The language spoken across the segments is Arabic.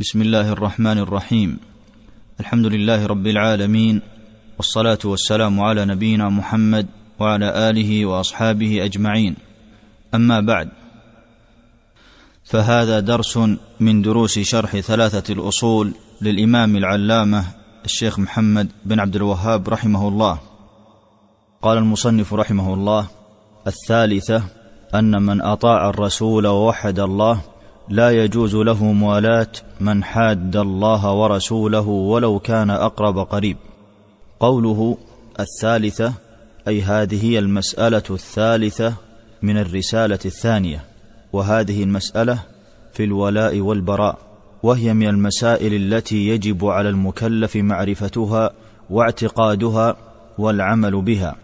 بسم الله الرحمن الرحيم الحمد لله رب العالمين والصلاه والسلام على نبينا محمد وعلى اله واصحابه اجمعين اما بعد فهذا درس من دروس شرح ثلاثة الاصول للامام العلامه الشيخ محمد بن عبد الوهاب رحمه الله قال المصنف رحمه الله الثالثة أن من أطاع الرسول ووحد الله لا يجوز له موالاه من حاد الله ورسوله ولو كان أقرب قريب. قوله الثالثة أي هذه هي المسألة الثالثة من الرسالة الثانية وهذه المسألة في الولاء والبراء وهي من المسائل التي يجب على المكلف معرفتها واعتقادها والعمل بها.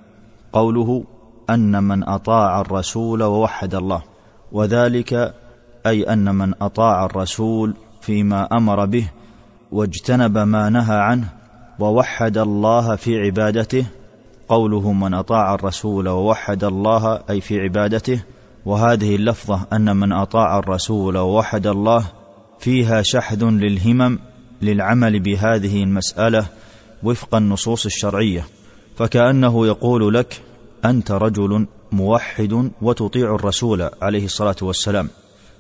قوله أن من أطاع الرسول ووحد الله وذلك أي أن من أطاع الرسول فيما أمر به واجتنب ما نهى عنه ووحد الله في عبادته قوله من أطاع الرسول ووحد الله أي في عبادته وهذه اللفظة أن من أطاع الرسول ووحد الله فيها شحذ للهمم للعمل بهذه المسألة وفق النصوص الشرعية فكأنه يقول لك أنت رجل موحد وتطيع الرسول عليه الصلاة والسلام.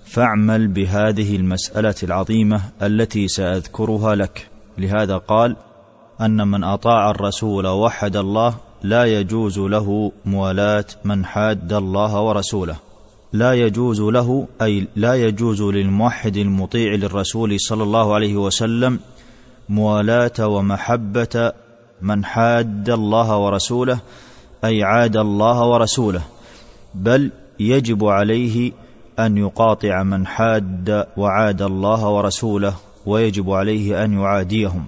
فاعمل بهذه المسألة العظيمة التي سأذكرها لك. لهذا قال أن من أطاع الرسول ووحد الله لا يجوز له موالاة من حاد الله ورسوله. لا يجوز له أي لا يجوز للموحد المطيع للرسول صلى الله عليه وسلم موالاة ومحبة من حاد الله ورسوله أي عاد الله ورسوله بل يجب عليه أن يقاطع من حاد وعاد الله ورسوله ويجب عليه أن يعاديهم.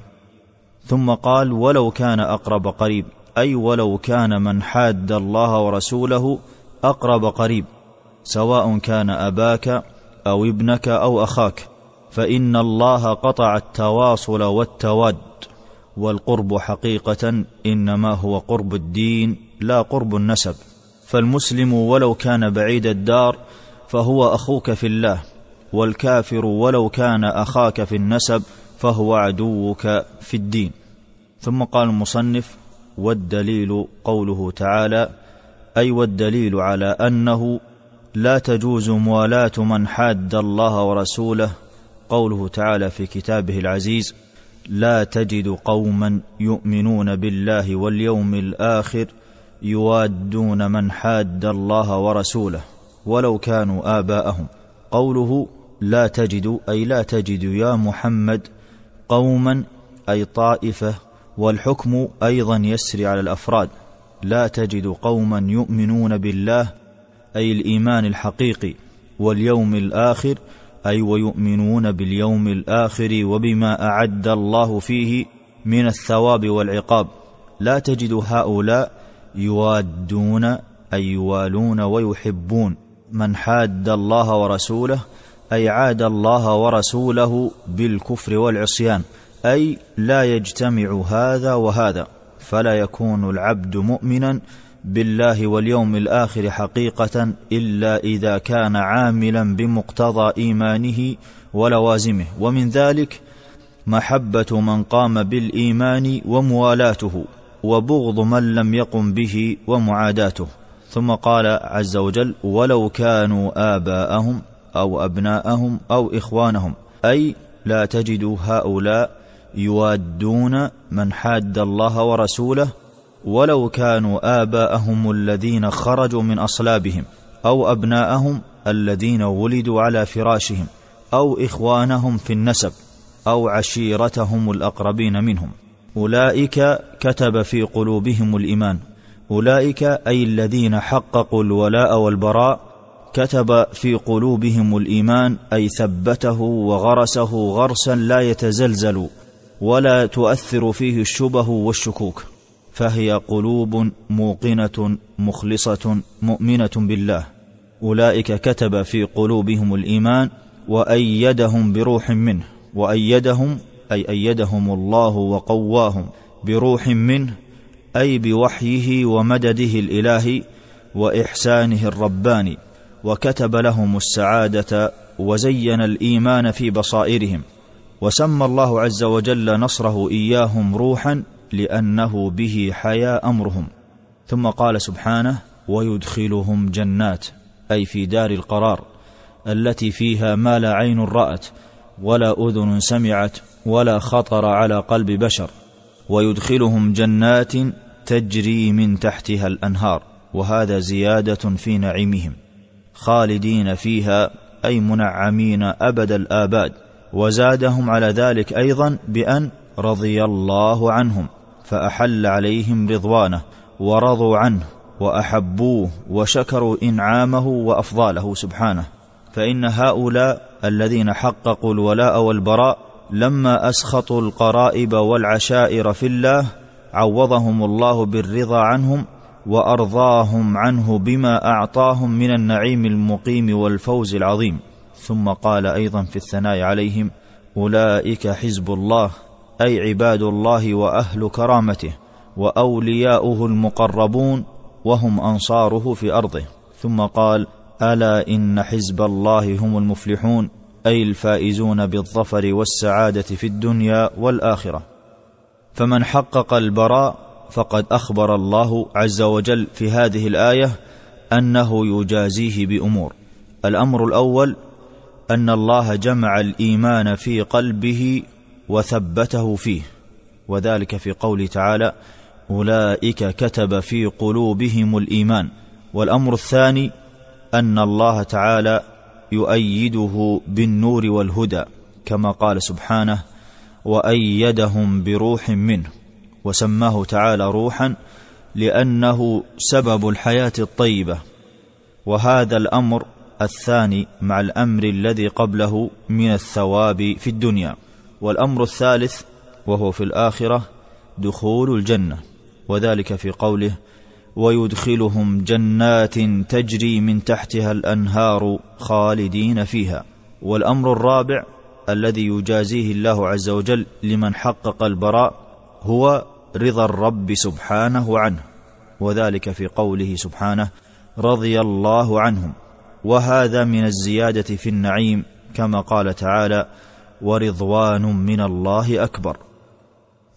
ثم قال ولو كان أقرب قريب. أي ولو كان من حاد الله ورسوله أقرب قريب. سواء كان أباك أو ابنك أو أخاك. فإن الله قطع التواصل والتواد. والقرب حقيقة إنما هو قرب الدين لا قرب النسب. فالمسلم ولو كان بعيد الدار فهو أخوك في الله والكافر ولو كان أخاك في النسب فهو عدوك في الدين. ثم قال المصنف والدليل قوله تعالى أي والدليل على أنه لا تجوز موالاة من حاد الله ورسوله قوله تعالى في كتابه العزيز لا تجد قوما يؤمنون بالله واليوم الآخر يوادون من حاد الله ورسوله. ولو كانوا آباءهم. قوله لا تجد أي لا تجد يا محمد قوما أي طائفة والحكم أيضا يسري على الأفراد. لا تجد قوما يؤمنون بالله أي الإيمان الحقيقي واليوم الآخر أي ويؤمنون باليوم الآخر وبما أعد الله فيه من الثواب والعقاب. لا تجد هؤلاء يوادون أي يوالون ويحبون. من حاد الله ورسوله أي عاد الله ورسوله بالكفر والعصيان أي لا يجتمع هذا وهذا فلا يكون العبد مؤمنا بالله واليوم الآخر حقيقة إلا إذا كان عاملا بمقتضى إيمانه ولوازمه. ومن ذلك محبة من قام بالإيمان وموالاته وبغض من لم يقم به ومعاداته. ثم قال عز وجل ولو كانوا آباءهم أو أبناءهم أو إخوانهم أي لا تجد هؤلاء يوادون من حاد الله ورسوله ولو كانوا آباءهم الذين خرجوا من أصلابهم أو أبناءهم الذين ولدوا على فراشهم أو إخوانهم في النسب أو عشيرتهم الأقربين منهم أولئك كتب في قلوبهم الإيمان. أولئك أي الذين حققوا الولاء والبراء كتب في قلوبهم الإيمان أي ثبته وغرسه غرسا لا يتزلزل ولا تؤثر فيه الشبه والشكوك فهي قلوب موقنة مخلصة مؤمنة بالله. أولئك كتب في قلوبهم الإيمان وأيدهم بروح منه وأيدهم أي أيدهم الله وقواهم بروح منه أي بوحيه ومدده الالهي وإحسانه الرباني وكتب لهم السعادة وزين الإيمان في بصائرهم وسمى الله عز وجل نصره إياهم روحا لأنه به حيا أمرهم. ثم قال سبحانه ويدخلهم جنات أي في دار القرار التي فيها ما لا عين رأت ولا أذن سمعت ولا خطر على قلب بشر. ويدخلهم جنات تجري من تحتها الأنهار وهذا زيادة في نعيمهم خالدين فيها أي منعمين أبد الآباد. وزادهم على ذلك أيضا بأن رضي الله عنهم فأحل عليهم رضوانه ورضوا عنه وأحبوه وشكروا إنعامه وأفضاله سبحانه. فإن هؤلاء الذين حققوا الولاء والبراء لما أسخطوا القرائب والعشائر في الله عوضهم الله بالرضا عنهم وأرضاهم عنه بما أعطاهم من النعيم المقيم والفوز العظيم. ثم قال أيضا في الثناء عليهم أولئك حزب الله أي عباد الله وأهل كرامته وأولياؤه المقربون وهم أنصاره في أرضه. ثم قال ألا إن حزب الله هم المفلحون؟ أي الفائزون بالظفر والسعادة في الدنيا والآخرة. فمن حقق البراء فقد أخبر الله عز وجل في هذه الآية أنه يجازيه بأمور. الأمر الأول أن الله جمع الإيمان في قلبه وثبته فيه. وذلك في قوله تعالى أولئك كتب في قلوبهم الإيمان. والأمر الثاني أن الله تعالى يؤيده بالنور والهدى كما قال سبحانه وأيدهم بروح منه وسماه تعالى روحا لأنه سبب الحياة الطيبة. وهذا الأمر الثاني مع الأمر الذي قبله من الثواب في الدنيا. والأمر الثالث وهو في الآخرة دخول الجنة. وذلك في قوله ويدخلهم جنات تجري من تحتها الأنهار خالدين فيها. والأمر الرابع الذي يجازيه الله عز وجل لمن حقق البراء هو رضا الرب سبحانه عنه وذلك في قوله سبحانه رضي الله عنهم. وهذا من الزيادة في النعيم كما قال تعالى ورضوان من الله أكبر.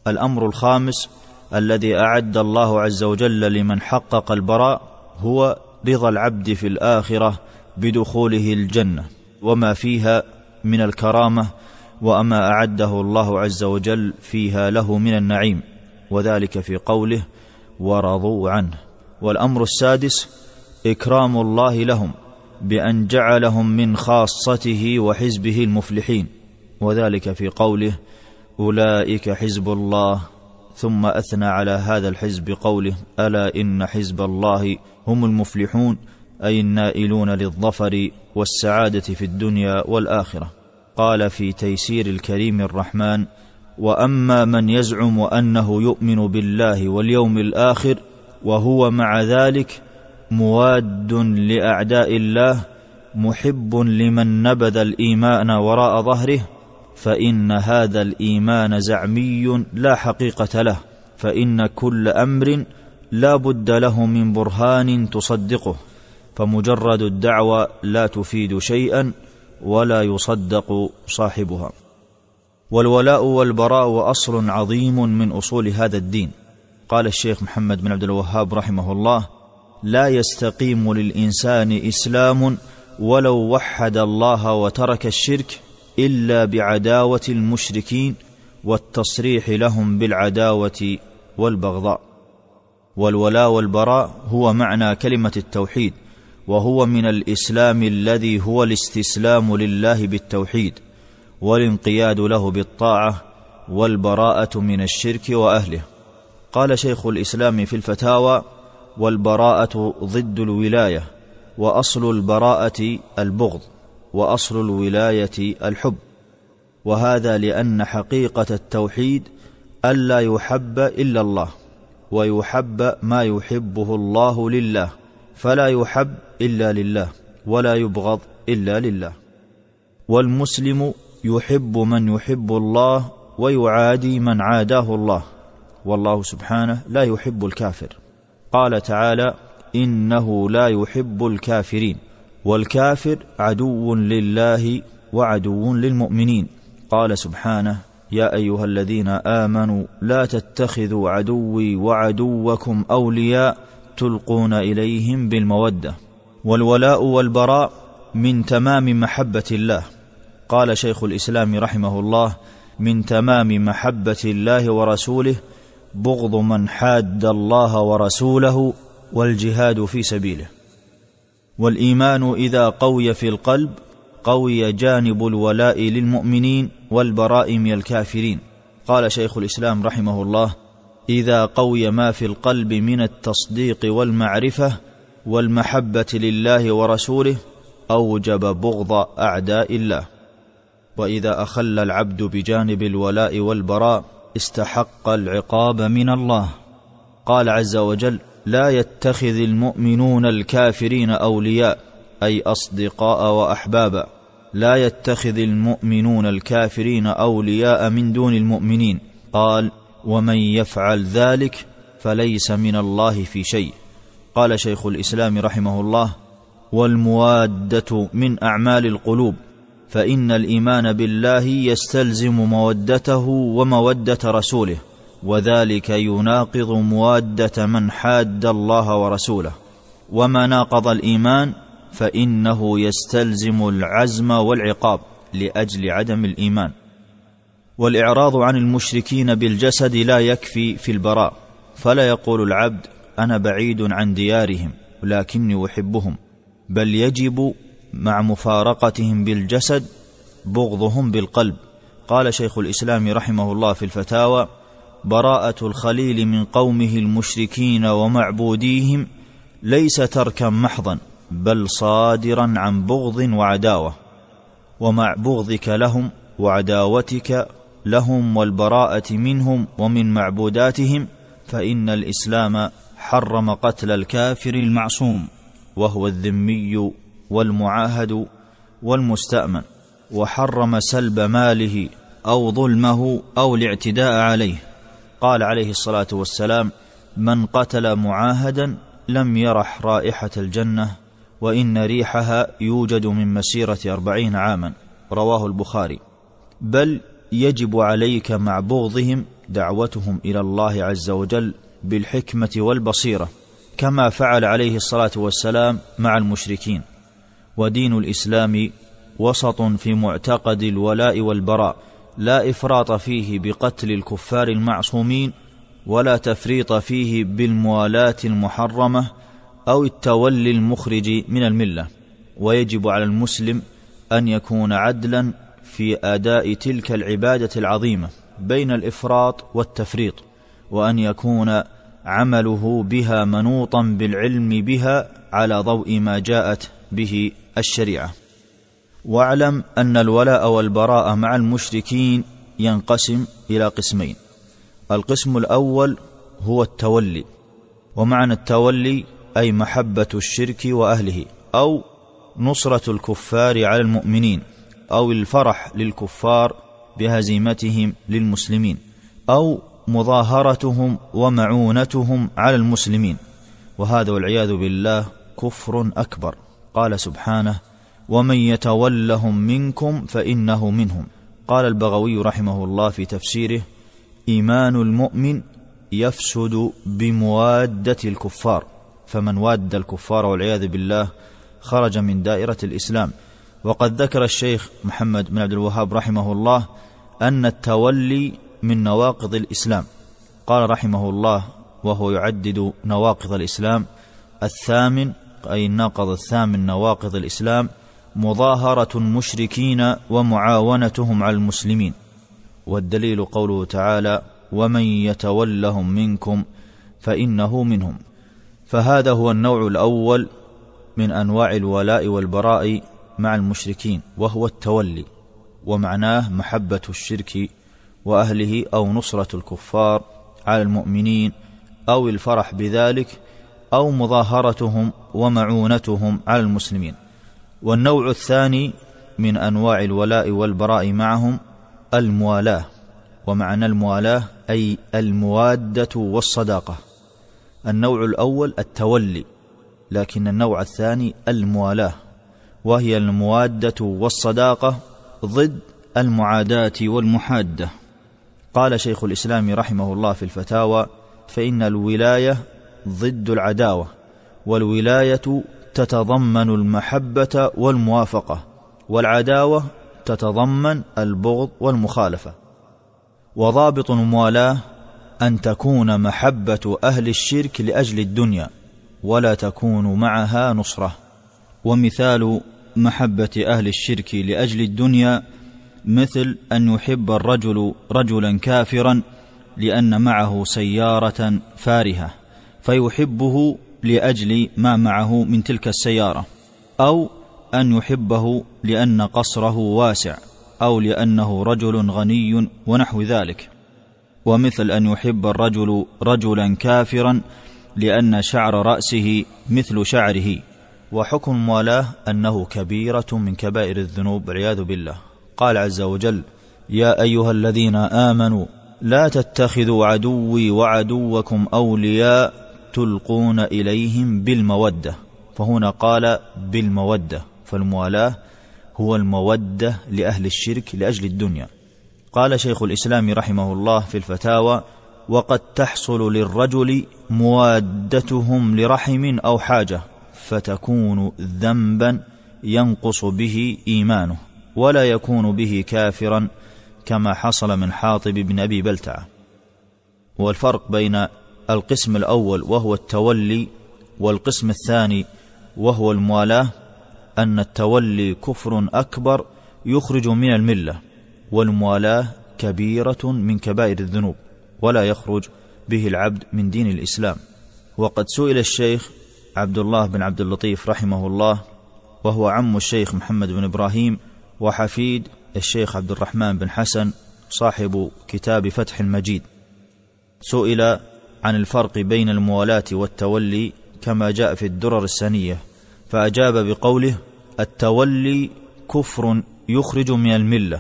الأمر الخامس الذي أعد الله عز وجل لمن حقق البراء هو رضا العبد في الآخرة بدخوله الجنة وما فيها من الكرامة وما أعده الله عز وجل فيها له من النعيم وذلك في قوله ورضوا عنه والأمر السادس إكرام الله لهم بأن جعلهم من خاصته وحزبه المفلحين وذلك في قوله أولئك حزب الله ثم أثنى على هذا الحزب بقوله ألا إن حزب الله هم المفلحون أي النائلون للظفر والسعادة في الدنيا والآخرة. قال في تيسير الكريم الرحمن وأما من يزعم أنه يؤمن بالله واليوم الآخر وهو مع ذلك مواد لأعداء الله محب لمن نبذ الإيمان وراء ظهره فإن هذا الإيمان زعمي لا حقيقة له فإن كل أمر لا بد له من برهان تصدقه فمجرد الدعوة لا تفيد شيئا ولا يصدق صاحبها. والولاء والبراء أصل عظيم من أصول هذا الدين. قال الشيخ محمد بن عبد الوهاب رحمه الله لا يستقيم للإنسان إسلام ولو وحد الله وترك الشرك إلا بعداوة المشركين والتصريح لهم بالعداوة والبغضاء. والولاء والبراء هو معنى كلمة التوحيد وهو من الإسلام الذي هو الاستسلام لله بالتوحيد والانقياد له بالطاعة والبراءة من الشرك وأهله. قال شيخ الإسلام في الفتاوى والبراءة ضد الولاية وأصل البراءة البغض. وأصل الولاية الحب. وهذا لأن حقيقة التوحيد الا يحب إلا الله ويحب ما يحبه الله لله فلا يحب إلا لله ولا يبغض إلا لله. والمسلم يحب من يحب الله ويعادي من عاداه الله والله سبحانه لا يحب الكافر. قال تعالى إنه لا يحب الكافرين. والكافر عدو لله وعدو للمؤمنين. قال سبحانه يا أيها الذين آمنوا لا تتخذوا عدوي وعدوكم أولياء تلقون إليهم بالمودة والولاء والبراء من تمام محبة الله. قال شيخ الإسلام رحمه الله من تمام محبة الله ورسوله بغض من حاد الله ورسوله والجهاد في سبيله. والإيمان إذا قوي في القلب قوي جانب الولاء للمؤمنين والبراء من الكافرين. قال شيخ الإسلام رحمه الله إذا قوي ما في القلب من التصديق والمعرفة والمحبة لله ورسوله أوجب بغض أعداء الله. وإذا أخل العبد بجانب الولاء والبراء استحق العقاب من الله. قال عز وجل لا يتخذ المؤمنون الكافرين أولياء أي أصدقاء واحبابا لا يتخذ المؤمنون الكافرين أولياء من دون المؤمنين. قال ومن يفعل ذلك فليس من الله في شيء. قال شيخ الإسلام رحمه الله والموادة من أعمال القلوب فإن الإيمان بالله يستلزم مودته ومودة رسوله. وذلك يناقض مواده من حاد الله ورسوله. وما ناقض الإيمان فإنه يستلزم العزم والعقاب لأجل عدم الإيمان. والإعراض عن المشركين بالجسد لا يكفي في البراء فلا يقول العبد أنا بعيد عن ديارهم لكني أحبهم بل يجب مع مفارقتهم بالجسد بغضهم بالقلب. قال شيخ الإسلام رحمه الله في الفتاوى براءة الخليل من قومه المشركين ومعبوديهم ليس تركا محضا بل صادرا عن بغض وعداوة. ومع بغضك لهم وعداوتك لهم والبراءة منهم ومن معبوداتهم فإن الإسلام حرم قتل الكافر المعصوم وهو الذمي والمعاهد والمستأمن وحرم سلب ماله أو ظلمه أو الاعتداء عليه. قال عليه الصلاة والسلام من قتل معاهدا لم يرح رائحة الجنة وإن ريحها يوجد من مسيرة أربعين عاما. رواه البخاري. بل يجب عليك مع بغضهم دعوتهم إلى الله عز وجل بالحكمة والبصيرة كما فعل عليه الصلاة والسلام مع المشركين. ودين الإسلام وسط في معتقد الولاء والبراء. لا إفراط فيه بقتل الكفار المعصومين ولا تفريط فيه بالموالاة المحرمة أو التولي المخرج من الملة. ويجب على المسلم أن يكون عدلا في أداء تلك العبادة العظيمة بين الإفراط والتفريط وأن يكون عمله بها منوطا بالعلم بها على ضوء ما جاءت به الشريعة. واعلم أن الولاء والبراء مع المشركين ينقسم إلى قسمين. القسم الأول هو التولي ومعنى التولي أي محبة الشرك وأهله أو نصرة الكفار على المؤمنين أو الفرح للكفار بهزيمتهم للمسلمين أو مظاهرتهم ومعونتهم على المسلمين. وهذا والعياذ بالله كفر أكبر. قال سبحانه ومن يتولهم منكم فانه منهم. قال البغوي رحمه الله في تفسيره ايمان المؤمن يفسد بمواده الكفار. فمن واد الكفار والعياذ بالله خرج من دائره الاسلام. وقد ذكر الشيخ محمد بن عبد الوهاب رحمه الله ان التولي من نواقض الاسلام. قال رحمه الله وهو يعدد نواقض الاسلام. الثامن أي الناقض الثامن نواقض الاسلام. مظاهرة المشركين ومعاونتهم على المسلمين. والدليل قوله تعالى ومن يتولهم منكم فإنه منهم. فهذا هو النوع الأول من أنواع الولاء والبراء مع المشركين وهو التولي ومعناه محبة الشرك وأهله أو نصرة الكفار على المؤمنين أو الفرح بذلك أو مظاهرتهم ومعونتهم على المسلمين. والنوع الثاني من أنواع الولاء والبراء معهم الموالاه ومعنى الموالاه أي الموادة والصداقة. النوع الأول التولي لكن النوع الثاني الموالاه وهي الموادة والصداقة ضد المعاداة والمحادة. قال شيخ الإسلام رحمه الله في الفتاوى فإن الولاية ضد العداوة والولاية تتضمن المحبة والموافقة والعداوة تتضمن البغض والمخالفة. وضابط الموالاه أن تكون محبة أهل الشرك لأجل الدنيا ولا تكون معها نصرة. ومثال محبة أهل الشرك لأجل الدنيا مثل أن يحب الرجل رجلا كافرا لأن معه سيارة فارهة فيحبه لأجل ما معه من تلك السيارة أو أن يحبه لأن قصره واسع أو لأنه رجل غني ونحو ذلك. ومثل أن يحب الرجل رجلا كافرا لأن شعر رأسه مثل شعره. وحكم الموالاه أنه كبيرة من كبائر الذنوب والعياذ بالله. قال عز وجل يا أيها الذين آمنوا لا تتخذوا عدوي وعدوكم أولياء تلقون إليهم بالمودة. فهنا قال بالمودة. فالموالاة هو المودة لأهل الشرك لأجل الدنيا. قال شيخ الإسلام رحمه الله في الفتاوى وقد تحصل للرجل موادتهم لرحم أو حاجة فتكون ذنبا ينقص به إيمانه ولا يكون به كافرا كما حصل من حاطب بن أبي بلتعة. والفرق بين القسم الأول وهو التولي والقسم الثاني وهو الموالاة أن التولي كفر أكبر يخرج من الملة والموالاة كبيرة من كبائر الذنوب ولا يخرج به العبد من دين الإسلام. وقد سئل الشيخ عبد الله بن عبد اللطيف رحمه الله وهو عم الشيخ محمد بن إبراهيم وحفيد الشيخ عبد الرحمن بن حسن صاحب كتاب فتح المجيد. سئل عن الفرق بين الموالاة والتولي كما جاء في الدرر السنية فأجاب بقوله التولي كفر يخرج من الملة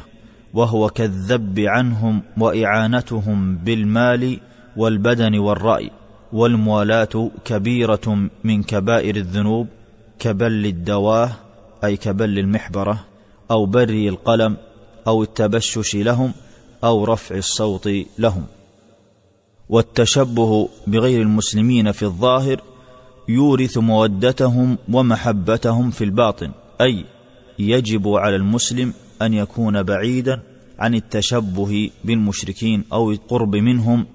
وهو كالذب عنهم وإعانتهم بالمال والبدن والرأي والموالاة كبيرة من كبائر الذنوب كبل الدواه أي كبل المحبرة أو بري القلم أو التبشش لهم أو رفع الصوت لهم. والتشبه بغير المسلمين في الظاهر يورث مودتهم ومحبتهم في الباطن أي يجب على المسلم أن يكون بعيدا عن التشبه بالمشركين أو القرب منهم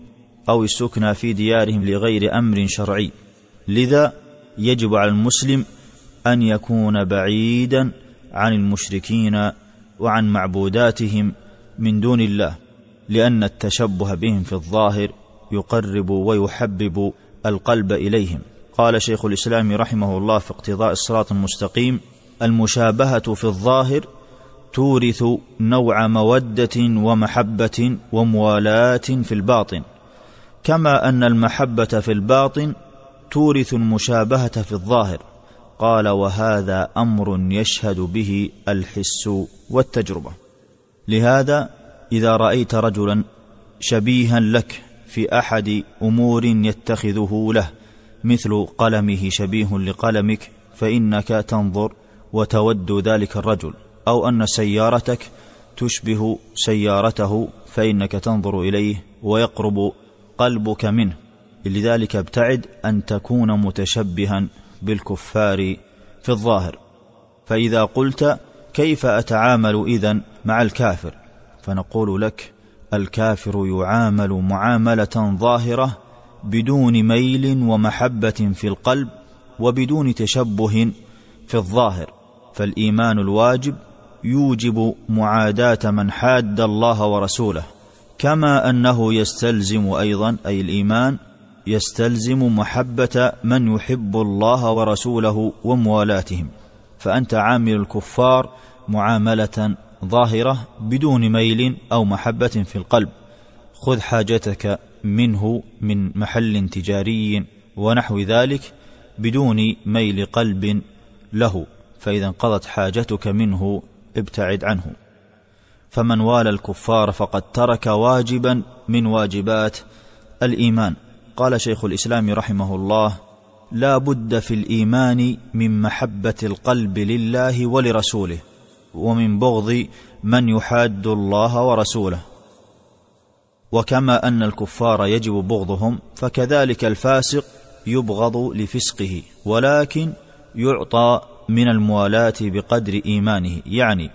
أو السكنى في ديارهم لغير أمر شرعي. لذا يجب على المسلم أن يكون بعيدا عن المشركين وعن معبوداتهم من دون الله لأن التشبه بهم في الظاهر يقرب ويحبب القلب إليهم. قال شيخ الإسلام رحمه الله في اقتضاء الصراط المستقيم المشابهة في الظاهر تورث نوع مودة ومحبة وموالاة في الباطن كما أن المحبة في الباطن تورث المشابهة في الظاهر. قال وهذا أمر يشهد به الحس والتجربة. لهذا إذا رأيت رجلا شبيها لك في أحد أمور يتخذه له مثل قلمه شبيه لقلمك فإنك تنظر وتود ذلك الرجل. أو أن سيارتك تشبه سيارته فإنك تنظر إليه ويقرب قلبك منه. لذلك ابتعد أن تكون متشبها بالكفار في الظاهر. فإذا قلت كيف أتعامل إذن مع الكافر؟ فنقول لك الكافر يعامل معاملة ظاهرة بدون ميل ومحبة في القلب وبدون تشبه في الظاهر فالإيمان الواجب يوجب معاداة من حاد الله ورسوله كما أنه يستلزم أيضا أي الإيمان يستلزم محبة من يحب الله ورسوله وموالاتهم فأنت عامل الكفار معاملة ظاهرة بدون ميل أو محبة في القلب. خذ حاجتك منه من محل تجاري ونحو ذلك بدون ميل قلب له. فإذا انقضت حاجتك منه ابتعد عنه. فمن والى الكفار فقد ترك واجبا من واجبات الإيمان. قال شيخ الإسلام رحمه الله لا بد في الإيمان من محبة القلب لله ولرسوله. ومن بغض من يحاد الله ورسوله. وكما أن الكفار يجب بغضهم فكذلك الفاسق يبغض لفسقه ولكن يعطى من الموالاة بقدر إيمانه يعني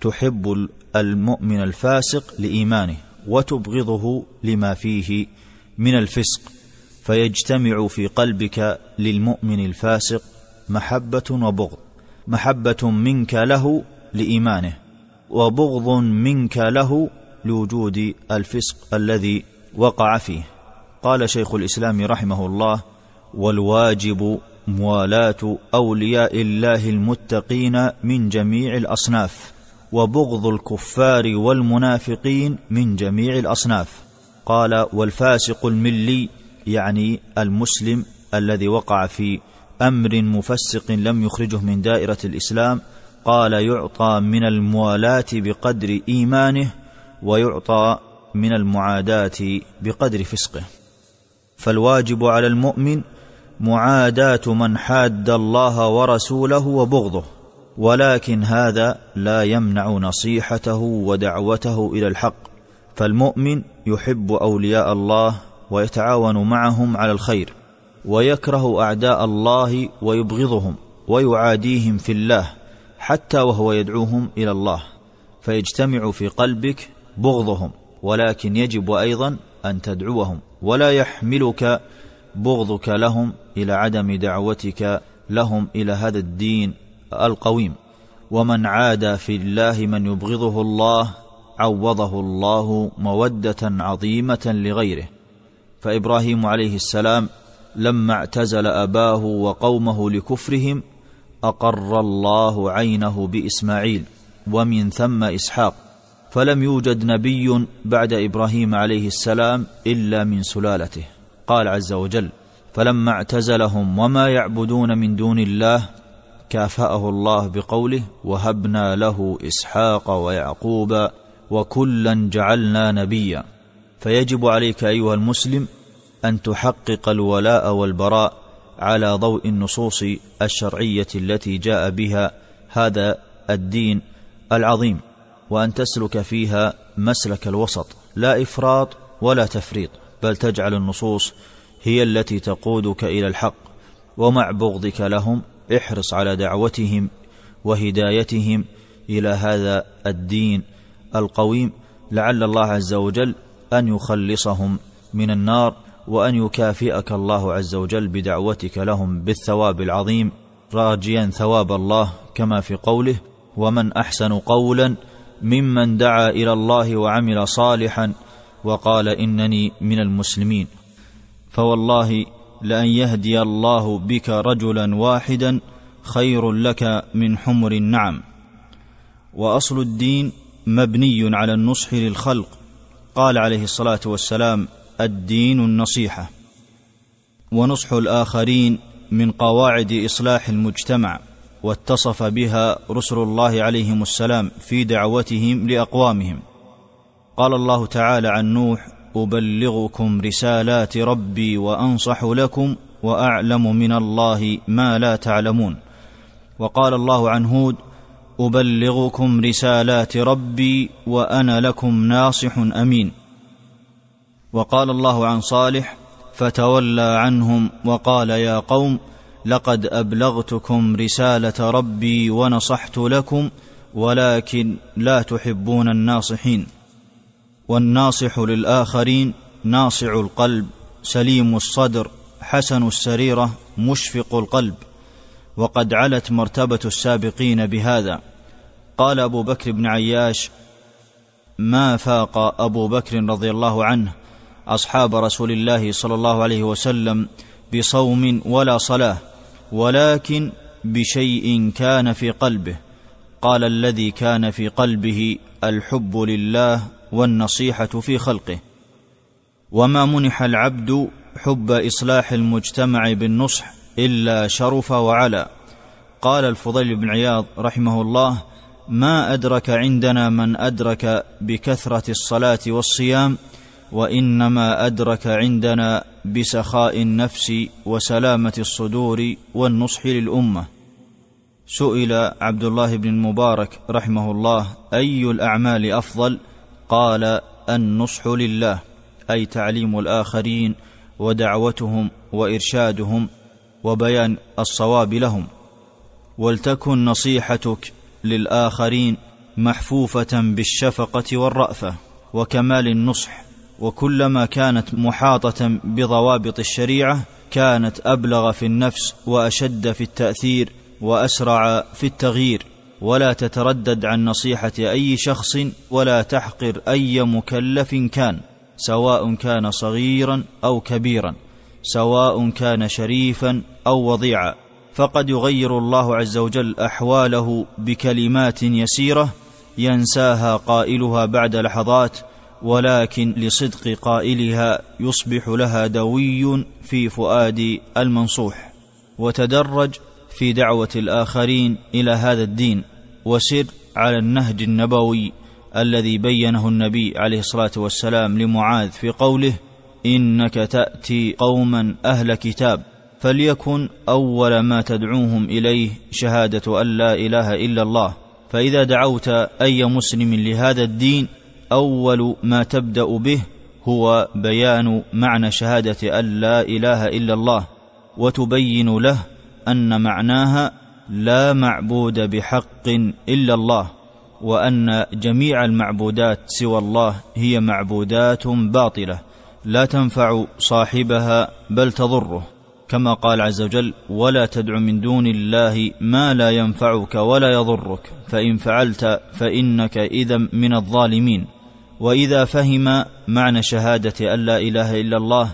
تحب المؤمن الفاسق لإيمانه وتبغضه لما فيه من الفسق. فيجتمع في قلبك للمؤمن الفاسق محبة وبغض محبة منك له لإيمانه وبغض منك له لوجود الفسق الذي وقع فيه. قال شيخ الإسلام رحمه الله والواجب موالاة أولياء الله المتقين من جميع الأصناف وبغض الكفار والمنافقين من جميع الأصناف. قال والفاسق الملي يعني المسلم الذي وقع في أمر مفسق لم يخرجه من دائرة الإسلام قال يعطى من الموالاة بقدر إيمانه ويعطى من المعاداة بقدر فسقه. فالواجب على المؤمن معاداة من حاد الله ورسوله وبغضه ولكن هذا لا يمنع نصيحته ودعوته إلى الحق. فالمؤمن يحب أولياء الله ويتعاون معهم على الخير ويكره أعداء الله ويبغضهم ويعاديهم في الله. حتى وهو يدعوهم إلى الله فيجتمع في قلبك بغضهم ولكن يجب أيضا أن تدعوهم ولا يحملك بغضك لهم إلى عدم دعوتك لهم إلى هذا الدين القويم. ومن عادى في الله من يبغضه الله عوضه الله مودة عظيمة لغيره. فإبراهيم عليه السلام لما اعتزل أباه وقومه لكفرهم أقر الله عينه بإسماعيل ومن ثم إسحاق فلم يوجد نبي بعد إبراهيم عليه السلام إلا من سلالته. قال عز وجل فلما اعتزلهم وما يعبدون من دون الله كافأه الله بقوله وهبنا له إسحاق ويعقوب وكلا جعلنا نبيا فيجب عليك أيها المسلم أن تحقق الولاء والبراء على ضوء النصوص الشرعية التي جاء بها هذا الدين العظيم وأن تسلك فيها مسلك الوسط. لا إفراط ولا تفريط بل تجعل النصوص هي التي تقودك إلى الحق ومع بغضك لهم احرص على دعوتهم وهدايتهم إلى هذا الدين القويم. لعل الله عز وجل أن يخلصهم من النار وأن يكافئك الله عز وجل بدعوتك لهم بالثواب العظيم راجيا ثواب الله كما في قوله ومن أحسن قولا ممن دعا إلى الله وعمل صالحا وقال إنني من المسلمين فوالله لأن يهدي الله بك رجلا واحدا خير لك من حمر النعم. وأصل الدين مبني على النصح للخلق. قال عليه الصلاة والسلام الدين النصيحة. ونصح الآخرين من قواعد إصلاح المجتمع واتصف بها رسل الله عليهم السلام في دعوتهم لأقوامهم. قال الله تعالى عن نوح أبلغكم رسالات ربي وأنصح لكم وأعلم من الله ما لا تعلمون. وقال الله عن هود أبلغكم رسالات ربي وأنا لكم ناصح أمين. وقال الله عن صالح فتولى عنهم وقال يا قوم لقد أبلغتكم رسالة ربي ونصحت لكم ولكن لا تحبون الناصحين. والناصح للآخرين ناصع القلب سليم الصدر حسن السريرة مشفق القلب. وقد علت مرتبة السابقين بهذا. قال أبو بكر بن عياش ما فاق أبو بكر رضي الله عنه أصحاب رسول الله صلى الله عليه وسلم بصوم ولا صلاة ولكن بشيء كان في قلبه. قال الذي كان في قلبه الحب لله والنصيحة في خلقه. وما منح العبد حب إصلاح المجتمع بالنصح إلا شرف وعلا. قال الفضيل بن عياض رحمه الله ما أدرك عندنا من أدرك بكثرة الصلاة والصيام وإنما أدرك عندنا بسخاء النفس وسلامة الصدور والنصح للأمة. سئل عبد الله بن المبارك رحمه الله أي الأعمال أفضل؟ قال النصح لله أي تعليم الآخرين ودعوتهم وإرشادهم وبيان الصواب لهم. ولتكن نصيحتك للآخرين محفوفة بالشفقة والرأفة وكمال النصح وكلما كانت محاطة بضوابط الشريعة كانت أبلغ في النفس وأشد في التأثير وأسرع في التغيير. ولا تتردد عن نصيحة أي شخص ولا تحقر أي مكلف كان سواء كان صغيرا أو كبيرا سواء كان شريفا أو وضيعا. فقد يغير الله عز وجل أحواله بكلمات يسيرة ينساها قائلها بعد لحظات ولكن لصدق قائلها يصبح لها دوي في فؤاد المنصوح وتدرج في دعوة الآخرين إلى هذا الدين وسر على النهج النبوي الذي بينه النبي عليه الصلاة والسلام لمعاذ في قوله إنك تأتي قوما أهل كتاب فليكن أول ما تدعوهم إليه شهادة أن لا إله إلا الله فإذا دعوت أي مسلم لهذا الدين أول ما تبدأ به هو بيان معنى شهادة أن لا إله إلا الله وتبين له أن معناها لا معبود بحق إلا الله وأن جميع المعبودات سوى الله هي معبودات باطلة لا تنفع صاحبها بل تضره. كما قال عز وجل ولا تدع من دون الله ما لا ينفعك ولا يضرك فإن فعلت فإنك إذا من الظالمين وإذا فهم معنى شهادة أن لا إله إلا الله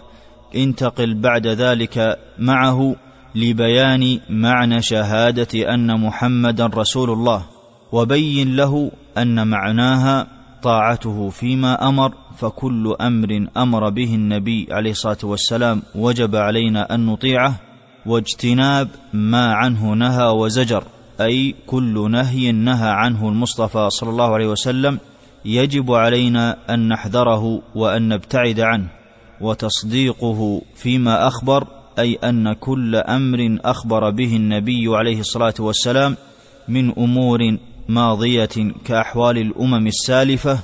انتقل بعد ذلك معه لبيان معنى شهادة أن محمدا رسول الله وبين له أن معناها طاعته فيما أمر فكل أمر أمر به النبي عليه الصلاة والسلام وجب علينا أن نطيعه واجتناب ما عنه نهى وزجر أي كل نهي نهى عنه المصطفى صلى الله عليه وسلم يجب علينا أن نحذره وأن نبتعد عنه وتصديقه فيما أخبر أي أن كل أمر أخبر به النبي عليه الصلاة والسلام من أمور ماضية كأحوال الأمم السالفة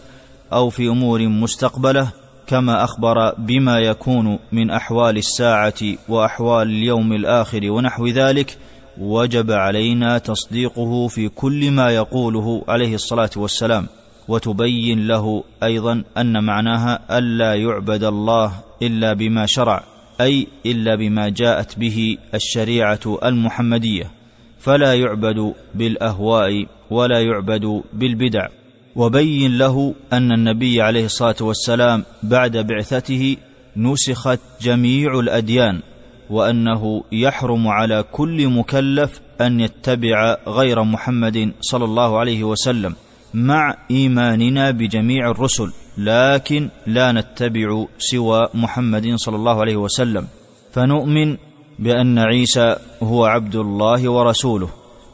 أو في أمور مستقبلة كما أخبر بما يكون من أحوال الساعة وأحوال اليوم الآخر ونحو ذلك وجب علينا تصديقه في كل ما يقوله عليه الصلاة والسلام. وتبين له أيضا أن معناها ألا يعبد الله إلا بما شرع أي إلا بما جاءت به الشريعة المحمدية فلا يعبد بالأهواء ولا يعبد بالبدع. وبين له أن النبي عليه الصلاة والسلام بعد بعثته نسخت جميع الأديان وأنه يحرم على كل مكلف أن يتبع غير محمد صلى الله عليه وسلم. مع إيماننا بجميع الرسل لكن لا نتبع سوى محمد صلى الله عليه وسلم. فنؤمن بأن عيسى هو عبد الله ورسوله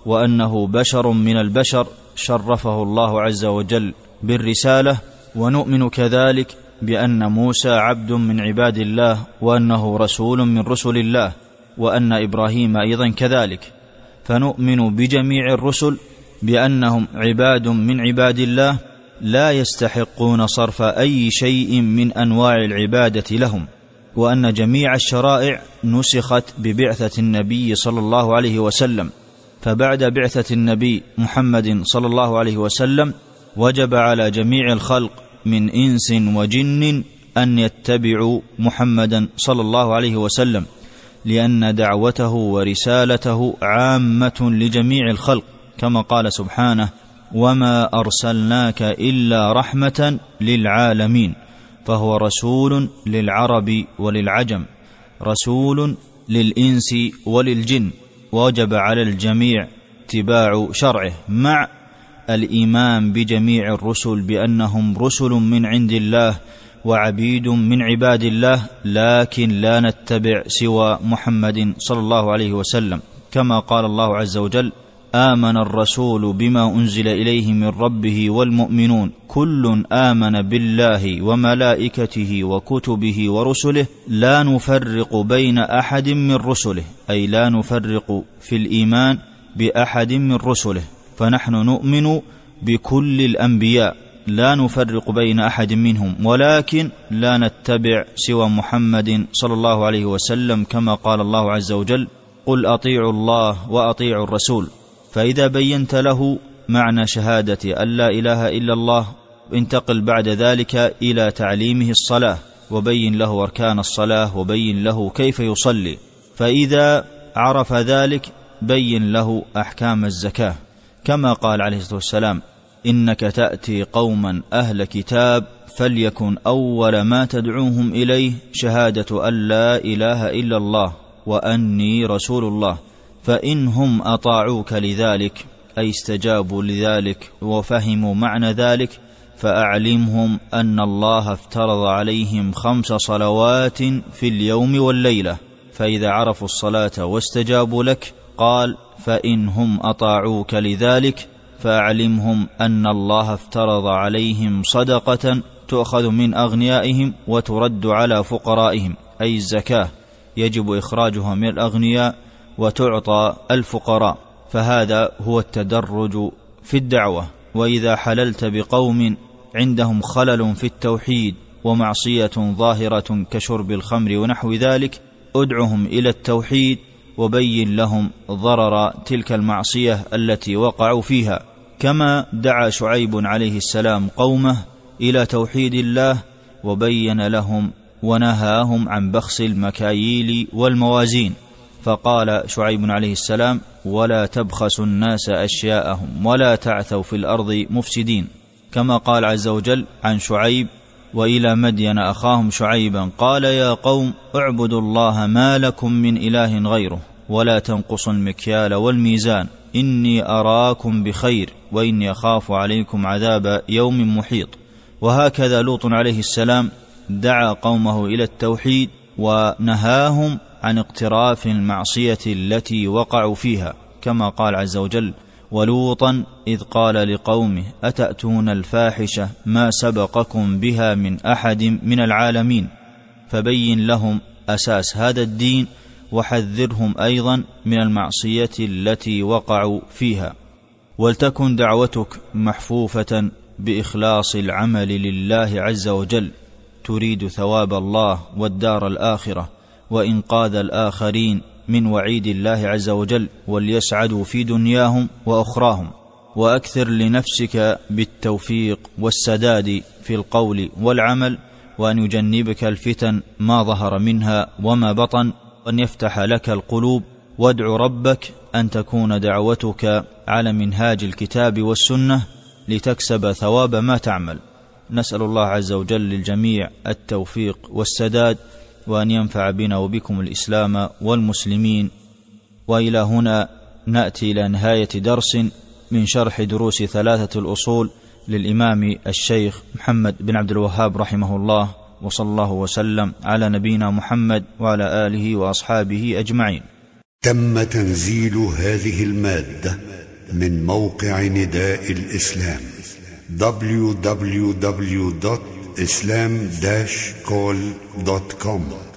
وأنه بشر من البشر شرفه الله عز وجل بالرسالة. ونؤمن كذلك بأن موسى عبد من عباد الله وأنه رسول من رسل الله وأن إبراهيم أيضا كذلك. فنؤمن بجميع الرسل بأنهم عباد من عباد الله لا يستحقون صرف أي شيء من أنواع العبادة لهم وأن جميع الشرائع نسخت ببعثة النبي صلى الله عليه وسلم. فبعد بعثة النبي محمد صلى الله عليه وسلم وجب على جميع الخلق من إنس وجن أن يتبعوا محمدا صلى الله عليه وسلم لأن دعوته ورسالته عامة لجميع الخلق. كما قال سبحانه وما ارسلناك الا رحمه للعالمين فهو رسول للعرب وللعجم رسول للإنس وللجن وجب على الجميع اتباع شرعه مع الإيمان بجميع الرسل بأنهم رسل من عند الله وعبيد من عباد الله لكن لا نتبع سوى محمد صلى الله عليه وسلم كما قال الله عز وجل آمن الرسول بما أنزل إليه من ربه والمؤمنون. كل آمن بالله وملائكته وكتبه ورسله. لا نفرق بين أحد من رسله. أي لا نفرق في الإيمان بأحد من رسله. فنحن نؤمن بكل الأنبياء. لا نفرق بين أحد منهم. ولكن لا نتبع سوى محمد صلى الله عليه وسلم كما قال الله عز وجل قل أطيعوا الله وأطيعوا الرسول. فإذا بينت له معنى شهادة أن لا إله إلا الله انتقل بعد ذلك إلى تعليمه الصلاة وبين له أركان الصلاة وبين له كيف يصلي. فإذا عرف ذلك بين له أحكام الزكاة. كما قال عليه الصلاة والسلام إنك تأتي قوما أهل كتاب فليكن أول ما تدعوهم إليه شهادة أن لا إله إلا الله وأني رسول الله. فإنهم أطاعوك لذلك أي استجابوا لذلك وفهموا معنى ذلك فأعلمهم أن الله افترض عليهم خمس صلوات في اليوم والليلة. فإذا عرفوا الصلاة واستجابوا لك قال فإنهم أطاعوك لذلك فأعلمهم أن الله افترض عليهم صدقة تؤخذ من أغنيائهم وترد على فقرائهم أي الزكاة. يجب إخراجها من الأغنياء وتعطى الفقراء فهذا هو التدرج في الدعوة. وإذا حللت بقوم عندهم خلل في التوحيد ومعصية ظاهرة كشرب الخمر ونحو ذلك ادعهم إلى التوحيد وبين لهم ضرر تلك المعصية التي وقعوا فيها. كما دعا شعيب عليه السلام قومه إلى توحيد الله وبين لهم ونهاهم عن بخس المكاييل والموازين. فقال شعيب عليه السلام ولا تبخسوا الناس أشياءهم ولا تعثوا في الأرض مفسدين. كما قال عز وجل عن شعيب وإلى مدين أخاهم شعيبا قال يا قوم اعبدوا الله ما لكم من إله غيره ولا تنقصوا المكيال والميزان. إني أراكم بخير وإني أخاف عليكم عذاب يوم محيط. وهكذا لوط عليه السلام دعا قومه إلى التوحيد ونهاهم عن اقتراف المعصية التي وقعوا فيها كما قال عز وجل ولوطا إذ قال لقومه أتأتون الفاحشة ما سبقكم بها من أحد من العالمين؟ فبين لهم أساس هذا الدين وحذرهم أيضا من المعصية التي وقعوا فيها. ولتكن دعوتك محفوفة بإخلاص العمل لله عز وجل تريد ثواب الله والدار الآخرة. وانقاذ الآخرين من وعيد الله عز وجل وليسعدوا في دنياهم وأخراهم. وأكثر لنفسك بالتوفيق والسداد في القول والعمل وأن يجنبك الفتن ما ظهر منها وما بطن وأن يفتح لك القلوب. وادع ربك أن تكون دعوتك على منهاج الكتاب والسنة لتكسب ثواب ما تعمل. نسأل الله عز وجل للجميع التوفيق والسداد. وأن ينفع بنا وبكم الإسلام والمسلمين. وإلى هنا نأتي إلى نهاية درس من شرح دروس ثلاثة الأصول للإمام الشيخ محمد بن عبد الوهاب رحمه الله. وصلى الله وسلم على نبينا محمد وعلى آله وأصحابه أجمعين. تم تنزيل هذه المادة من موقع نداء الإسلام www.islam-call.com